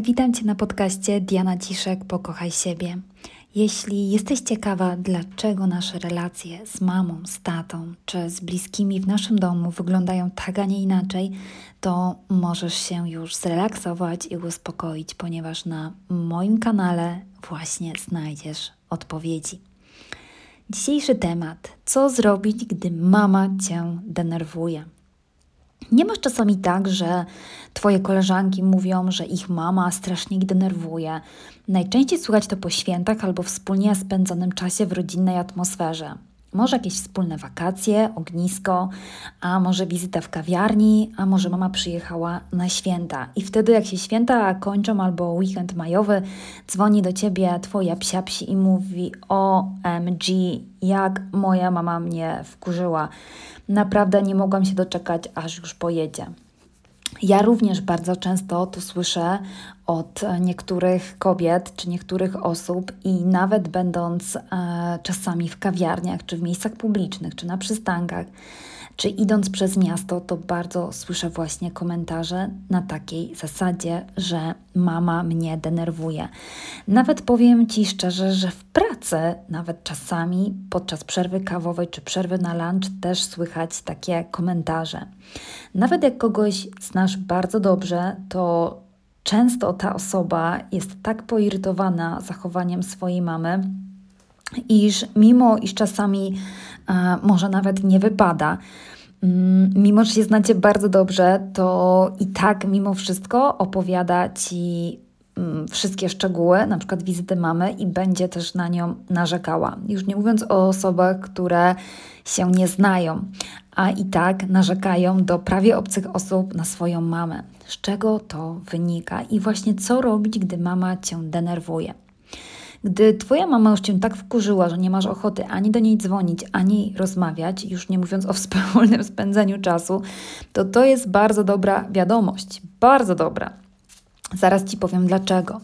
Witam Cię na podcaście Diana Ciszek Pokochaj siebie. Jeśli jesteś ciekawa, dlaczego nasze relacje z mamą, z tatą czy z bliskimi w naszym domu wyglądają tak, a nie inaczej, to możesz się już zrelaksować i uspokoić, ponieważ na moim kanale właśnie znajdziesz odpowiedzi. Dzisiejszy temat: co zrobić, gdy mama cię denerwuje? Nie masz czasami tak, że twoje koleżanki mówią, że ich mama strasznie ich denerwuje. Najczęściej słychać to po świętach albo wspólnie spędzonym czasie w rodzinnej atmosferze. Może jakieś wspólne wakacje, ognisko, a może wizyta w kawiarni, a może mama przyjechała na święta. I wtedy, jak się święta kończą albo weekend majowy, dzwoni do ciebie twoja psia psi i mówi: OMG, jak moja mama mnie wkurzyła. Naprawdę nie mogłam się doczekać, aż już pojedzie. Ja również bardzo często to słyszę od niektórych kobiet czy niektórych osób, i nawet będąc e, czasami w kawiarniach, czy w miejscach publicznych, czy na przystankach, czy idąc przez miasto, to bardzo słyszę właśnie komentarze na takiej zasadzie, że mama mnie denerwuje. Nawet powiem Ci szczerze, że w pracy, nawet czasami podczas przerwy kawowej czy przerwy na lunch, też słychać takie komentarze. Nawet jak kogoś znasz bardzo dobrze, to często ta osoba jest tak poirytowana zachowaniem swojej mamy, iż mimo iż czasami e, może nawet nie wypada, mm, mimo że się znacie bardzo dobrze, to i tak mimo wszystko opowiada ci mm, wszystkie szczegóły, na przykład wizyty mamy i będzie też na nią narzekała. Już nie mówiąc o osobach, które się nie znają, a i tak narzekają do prawie obcych osób na swoją mamę. Z czego to wynika i właśnie co robić, gdy mama cię denerwuje? Gdy twoja mama już cię tak wkurzyła, że nie masz ochoty ani do niej dzwonić, ani rozmawiać, już nie mówiąc o wspólnym spędzeniu czasu, to to jest bardzo dobra wiadomość. Bardzo dobra. Zaraz ci powiem dlaczego.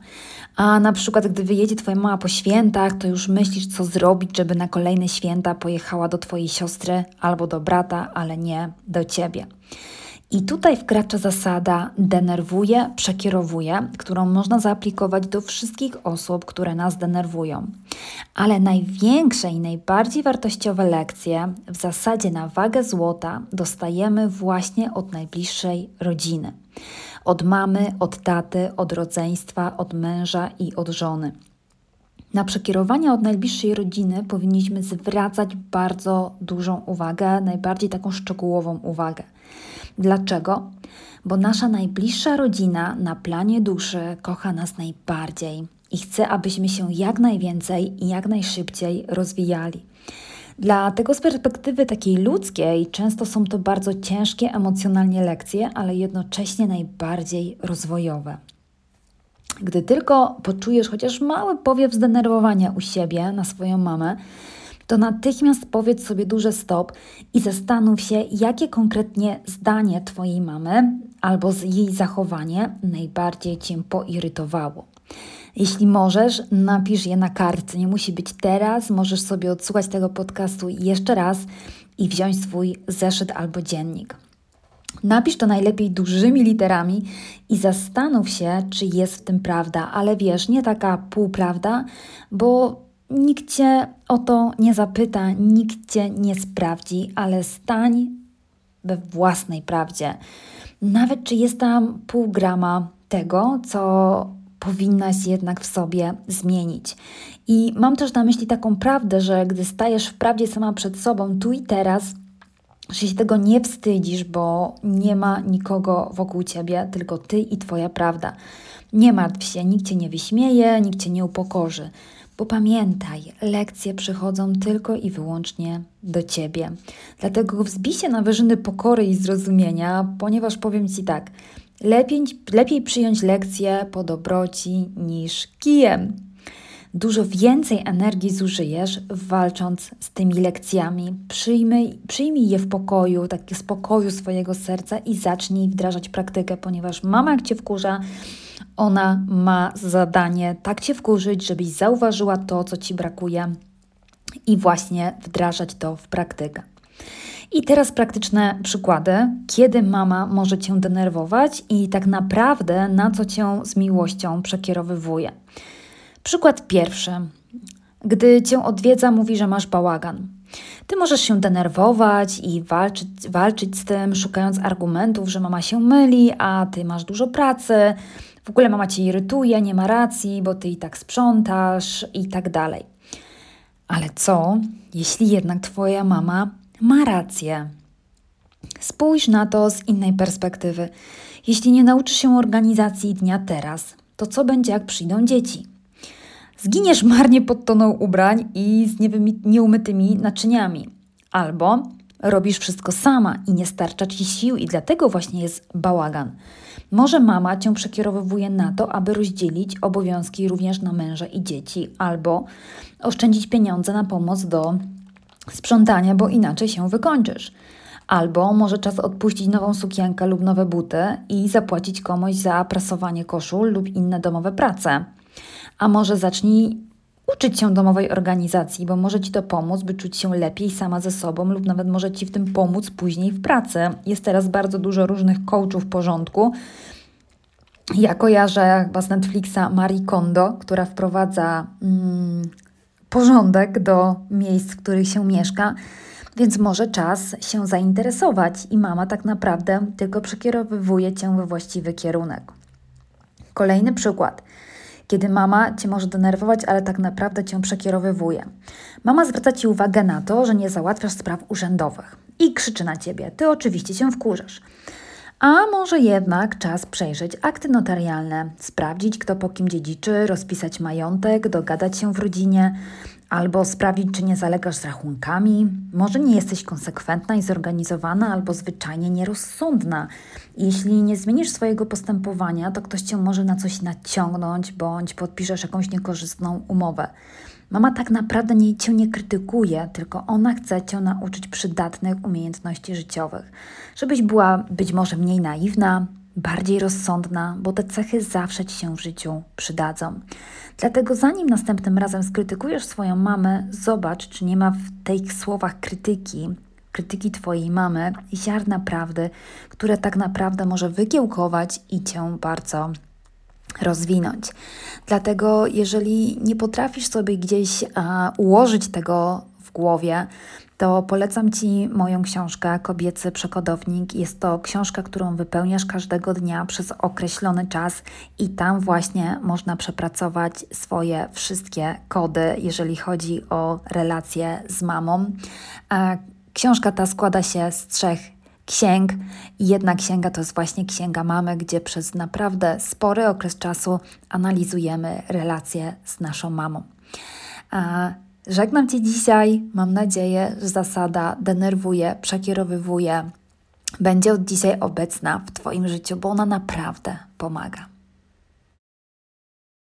A na przykład, gdy wyjedzie Twoja mama po świętach, to już myślisz, co zrobić, żeby na kolejne święta pojechała do Twojej siostry albo do brata, ale nie do Ciebie. I tutaj wkracza zasada denerwuje, przekierowuje, którą można zaaplikować do wszystkich osób, które nas denerwują. Ale największe i najbardziej wartościowe lekcje w zasadzie na wagę złota dostajemy właśnie od najbliższej rodziny. Od mamy, od taty, od rodzeństwa, od męża i od żony. Na przekierowania od najbliższej rodziny powinniśmy zwracać bardzo dużą uwagę, najbardziej taką szczegółową uwagę. Dlaczego? Bo nasza najbliższa rodzina na planie duszy kocha nas najbardziej i chce, abyśmy się jak najwięcej i jak najszybciej rozwijali. Dlatego z perspektywy takiej ludzkiej często są to bardzo ciężkie emocjonalnie lekcje, ale jednocześnie najbardziej rozwojowe. Gdy tylko poczujesz chociaż mały powiew zdenerwowania u siebie na swoją mamę, to natychmiast powiedz sobie duże stop i zastanów się, jakie konkretnie zdanie Twojej mamy albo jej zachowanie najbardziej Cię poirytowało. Jeśli możesz, napisz je na kartce. Nie musi być teraz. Możesz sobie odsłuchać tego podcastu jeszcze raz i wziąć swój zeszyt albo dziennik. Napisz to najlepiej dużymi literami i zastanów się, czy jest w tym prawda, ale wiesz, nie taka półprawda, bo nikt cię o to nie zapyta, nikt cię nie sprawdzi, ale stań we własnej prawdzie. Nawet czy jest tam pół grama tego, co powinnaś jednak w sobie zmienić. I mam też na myśli taką prawdę, że gdy stajesz w prawdzie sama przed sobą, tu i teraz, że się tego nie wstydzisz, bo nie ma nikogo wokół ciebie, tylko ty i twoja prawda. Nie martw się, nikt cię nie wyśmieje, nikt cię nie upokorzy. Bo pamiętaj, lekcje przychodzą tylko i wyłącznie do ciebie. Dlatego wzbij się na wyżyny pokory i zrozumienia, ponieważ powiem ci tak: lepiej, lepiej przyjąć lekcję po dobroci niż kijem. Dużo więcej energii zużyjesz walcząc z tymi lekcjami. Przyjmij, przyjmij je w pokoju, takie spokoju swojego serca i zacznij wdrażać praktykę, ponieważ mama jak cię wkurza, ona ma zadanie tak cię wkurzyć, żebyś zauważyła to, co ci brakuje i właśnie wdrażać to w praktykę. I teraz praktyczne przykłady, kiedy mama może cię denerwować i tak naprawdę na co cię z miłością przekierowywuje. Przykład pierwszy. Gdy cię odwiedza, mówi, że masz bałagan. Ty możesz się denerwować i walczyć, walczyć z tym, szukając argumentów, że mama się myli, a ty masz dużo pracy. W ogóle mama cię irytuje, nie ma racji, bo ty i tak sprzątasz i tak dalej. Ale co, jeśli jednak twoja mama ma rację? Spójrz na to z innej perspektywy. Jeśli nie nauczysz się organizacji dnia teraz, to co będzie, jak przyjdą dzieci? Zginiesz marnie pod toną ubrań i z nieumytymi naczyniami. Albo robisz wszystko sama i nie starcza ci sił, i dlatego właśnie jest bałagan. Może mama cię przekierowuje na to, aby rozdzielić obowiązki również na męża i dzieci, albo oszczędzić pieniądze na pomoc do sprzątania, bo inaczej się wykończysz. Albo może czas odpuścić nową sukienkę lub nowe buty i zapłacić komuś za prasowanie koszul lub inne domowe prace. A może zacznij uczyć się domowej organizacji, bo może Ci to pomóc, by czuć się lepiej sama ze sobą, lub nawet może Ci w tym pomóc później w pracy. Jest teraz bardzo dużo różnych coachów porządku. Ja kojarzę chyba z Netflixa Marie Kondo, która wprowadza mm, porządek do miejsc, w których się mieszka. Więc może czas się zainteresować i mama tak naprawdę tylko przekierowywuje cię we właściwy kierunek. Kolejny przykład kiedy mama cię może denerwować, ale tak naprawdę cię przekierowywuje. Mama zwraca ci uwagę na to, że nie załatwiasz spraw urzędowych i krzyczy na ciebie. Ty oczywiście się wkurzasz. A może jednak czas przejrzeć akty notarialne, sprawdzić, kto po kim dziedziczy, rozpisać majątek, dogadać się w rodzinie, albo sprawdzić, czy nie zalegasz z rachunkami. Może nie jesteś konsekwentna i zorganizowana, albo zwyczajnie nierozsądna. Jeśli nie zmienisz swojego postępowania, to ktoś cię może na coś naciągnąć, bądź podpiszesz jakąś niekorzystną umowę. Mama tak naprawdę nie, cię nie krytykuje, tylko ona chce cię nauczyć przydatnych umiejętności życiowych, żebyś była być może mniej naiwna, bardziej rozsądna, bo te cechy zawsze ci się w życiu przydadzą. Dlatego zanim następnym razem skrytykujesz swoją mamę, zobacz, czy nie ma w tych słowach krytyki, krytyki Twojej mamy, ziarna prawdy, które tak naprawdę może wykiełkować i Cię bardzo rozwinąć. Dlatego, jeżeli nie potrafisz sobie gdzieś a, ułożyć tego głowie, to polecam Ci moją książkę Kobiecy Przekodownik. Jest to książka, którą wypełniasz każdego dnia przez określony czas i tam właśnie można przepracować swoje wszystkie kody, jeżeli chodzi o relacje z mamą. Książka ta składa się z trzech księg jedna księga to jest właśnie księga mamy, gdzie przez naprawdę spory okres czasu analizujemy relacje z naszą mamą. Żegnam Cię dzisiaj. Mam nadzieję, że zasada denerwuje, przekierowywuje będzie od dzisiaj obecna w Twoim życiu, bo ona naprawdę pomaga.